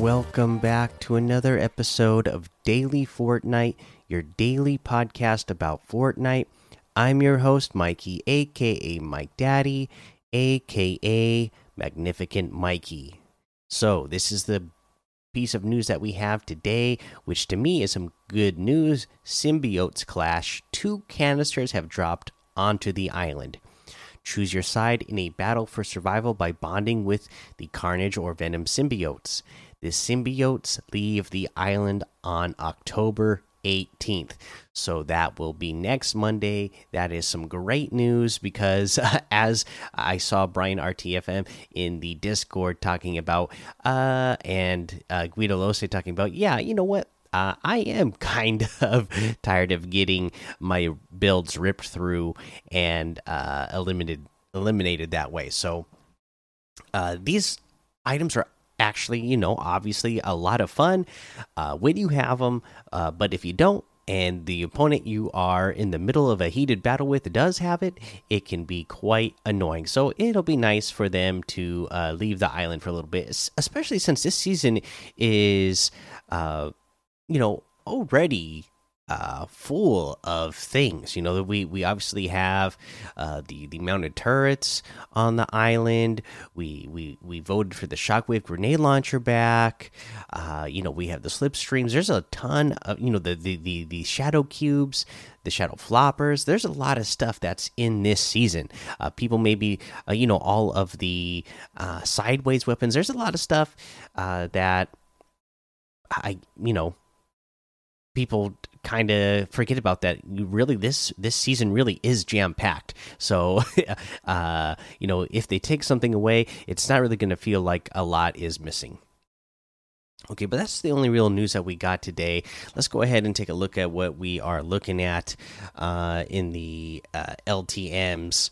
Welcome back to another episode of Daily Fortnite, your daily podcast about Fortnite. I'm your host, Mikey, aka Mike Daddy, aka Magnificent Mikey. So, this is the piece of news that we have today, which to me is some good news. Symbiotes clash. Two canisters have dropped onto the island. Choose your side in a battle for survival by bonding with the Carnage or Venom symbiotes. The symbiotes leave the island on October 18th. So that will be next Monday. That is some great news because uh, as I saw Brian RTFM in the Discord talking about, uh, and uh, Guido Lose talking about, yeah, you know what? Uh, I am kind of tired of getting my builds ripped through and uh, eliminated eliminated that way. So uh, these items are actually, you know, obviously a lot of fun uh, when you have them. Uh, but if you don't, and the opponent you are in the middle of a heated battle with does have it, it can be quite annoying. So it'll be nice for them to uh, leave the island for a little bit, especially since this season is, uh, you know, already uh, full of things. You know, we we obviously have uh, the the mounted turrets on the island. We we we voted for the shockwave grenade launcher back. Uh, you know, we have the slipstreams. There's a ton of you know the the the, the shadow cubes. The shadow floppers. There's a lot of stuff that's in this season. Uh, people maybe, uh, you know, all of the uh, sideways weapons. There's a lot of stuff that I, you know, people kind of forget about that. You really this this season really is jam packed so uh you know if they take something away it's not really going to feel like a lot is missing. Okay but that's the only real news that we got today. Let's go ahead and take a look at what we are looking at uh in the uh, ltms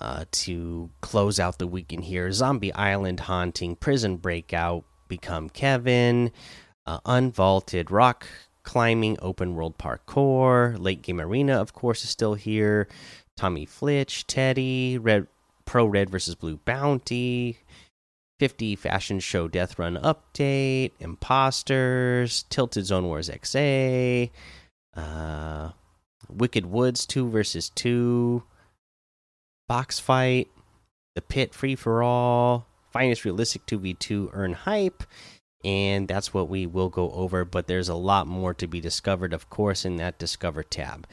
uh, to close out the weekend here. Zombie island haunting prison breakout become kevin uh, unvaulted rock climbing, open world parkour, late game arena, of course, is still here. Tommy Flitch, Teddy, Red Pro Red versus Blue Bounty, 50 Fashion Show Death Run update, Imposters, Tilted Zone Wars XA, uh, Wicked Woods 2 versus 2, Box Fight, The Pit Free for All, Finest Realistic 2v2 Earn Hype, and that's what we will go over. But there's a lot more to be discovered, of course, in that Discover tab.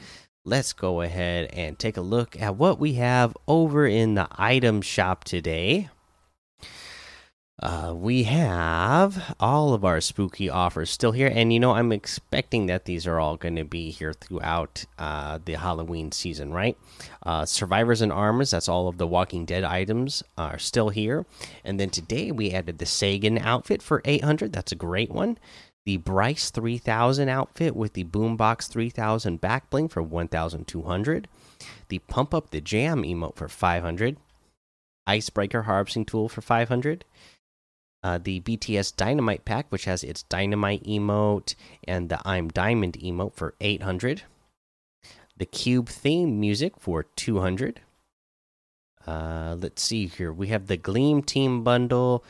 Let's go ahead and take a look at what we have over in the item shop today. Uh, we have all of our spooky offers still here, and you know I'm expecting that these are all going to be here throughout uh, the Halloween season, right? Uh, Survivors and Armors, that's all of the Walking Dead items are still here, and then today we added the Sagan outfit for 800. That's a great one. The Bryce 3000 outfit with the Boombox 3000 back bling for 1200. The Pump Up the Jam emote for 500. Icebreaker harvesting tool for 500 uh, the BTS Dynamite pack, which has its Dynamite emote and the I'm Diamond emote for 800. The Cube theme music for 200. Uh, let's see here. We have the Gleam Team bundle.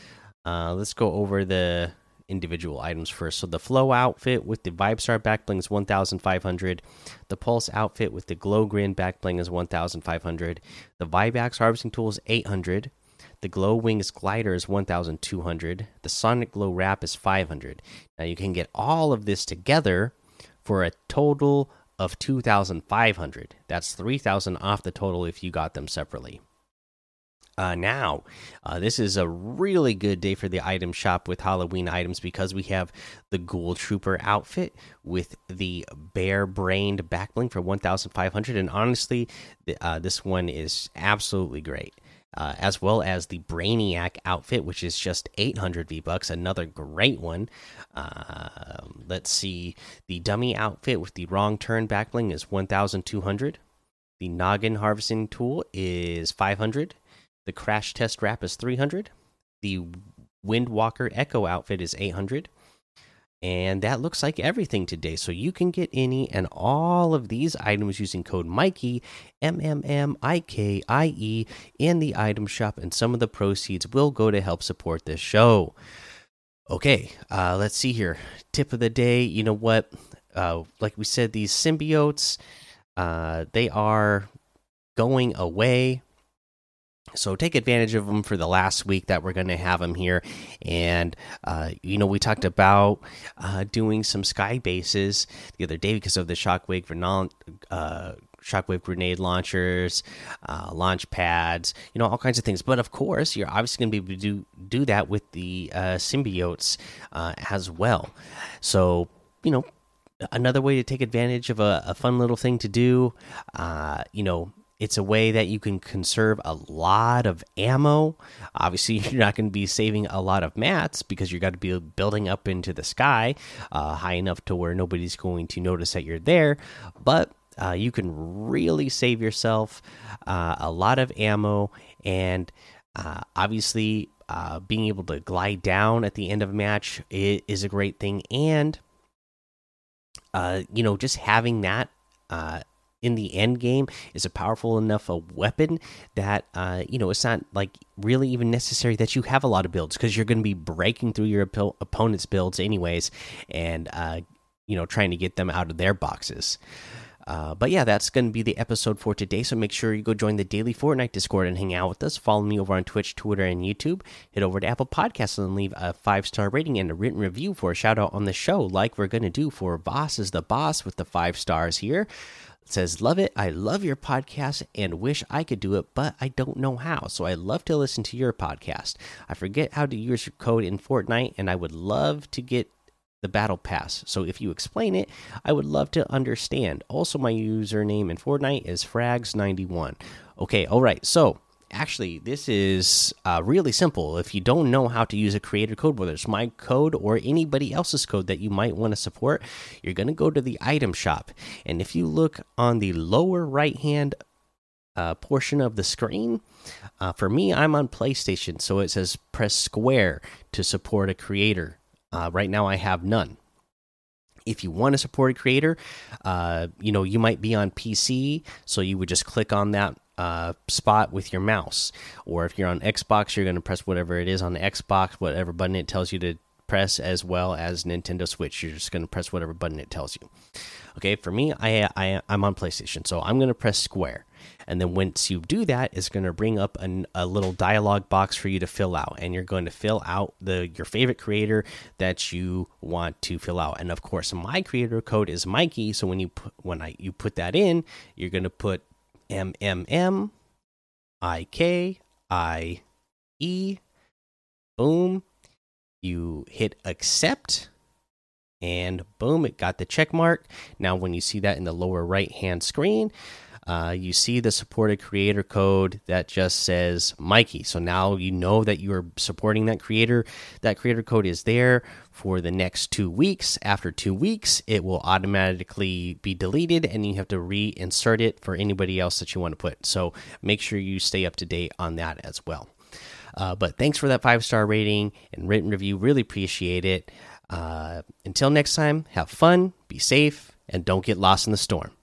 Uh, let's go over the individual items first. So the Flow outfit with the Vibe Star backbling is 1,500. The Pulse outfit with the Glow Grin backbling is 1,500. The Vibax harvesting tool is 800. The Glow Wings glider is 1200. The Sonic Glow wrap is 500. Now you can get all of this together for a total of 2500. That's 3000 off the total if you got them separately. Uh, now, uh, this is a really good day for the item shop with Halloween items because we have the Ghoul Trooper outfit with the Bare Brained backbling for 1,500. And honestly, uh, this one is absolutely great uh, as well as the Brainiac outfit, which is just 800 V bucks. Another great one. Uh, let's see. The dummy outfit with the wrong turn backbling is 1,200. The noggin harvesting tool is 500. The crash test wrap is 300. The Windwalker Echo outfit is 800. And that looks like everything today. So you can get any and all of these items using code Mikey, M M M I K I E, in the item shop, and some of the proceeds will go to help support this show. Okay, uh, let's see here. Tip of the day. You know what? Uh, like we said, these symbiotes, uh, they are going away. So take advantage of them for the last week that we're going to have them here. And, uh, you know, we talked about uh, doing some sky bases the other day because of the shockwave uh, shockwave grenade launchers, uh, launch pads, you know, all kinds of things. But of course, you're obviously going to be able to do do that with the uh, symbiotes uh, as well. So you know, another way to take advantage of a, a fun little thing to do, you know. It's a way that you can conserve a lot of ammo. Obviously, you're not going to be saving a lot of mats because you're going to be building up into the sky uh, high enough to where nobody's going to notice that you're there. But uh, you can really save yourself uh, a lot of ammo and uh, obviously uh, being able to glide down at the end of a match is a great thing and uh, you know just having that uh, in the end game is a powerful enough a weapon that you know it's not like really even necessary that you have a lot of builds because you're going to be breaking through your opponent's builds anyways and you know trying to get them out of their boxes uh, but yeah, that's going to be the episode for today. So make sure you go join the daily Fortnite Discord and hang out with us. Follow me over on Twitch, Twitter, and YouTube. Head over to Apple Podcasts and leave a five star rating and a written review for a shout out on the show, like we're going to do for Boss is the Boss with the five stars here. Says, Love it. I love your podcast and wish I could do it, but I don't know how. So I love to listen to your podcast. I forget how to use your code in Fortnite, and I would love to get the battle pass. So if you explain it, I would love to understand. Also, my username in Fortnite is frags91. Okay, all right. So actually, this is uh, really simple. If you don't know how to use a creator code, whether it's my code or anybody else's code that you might want to support, you're going to go to the item shop. And if you look on the lower right hand uh, portion of the screen. Uh, for me, I'm on PlayStation, so it says press square to support a creator. Uh, right now, I have none. If you want to support a creator, uh, you know you might be on PC, so you would just click on that uh, spot with your mouse. Or if you're on Xbox, you're going to press whatever it is on the Xbox, whatever button it tells you to press, as well as Nintendo Switch. You're just going to press whatever button it tells you. Okay, for me, I, I I'm on PlayStation, so I'm going to press square and then once you do that it's going to bring up an, a little dialog box for you to fill out and you're going to fill out the your favorite creator that you want to fill out and of course my creator code is mikey so when you put when i you put that in you're going to put m m m i k i e. Boom. You hit accept and boom it got the check mark. Now when you see that in the lower right hand screen uh, you see the supported creator code that just says Mikey. So now you know that you are supporting that creator. That creator code is there for the next two weeks. After two weeks, it will automatically be deleted and you have to reinsert it for anybody else that you want to put. So make sure you stay up to date on that as well. Uh, but thanks for that five star rating and written review. Really appreciate it. Uh, until next time, have fun, be safe, and don't get lost in the storm.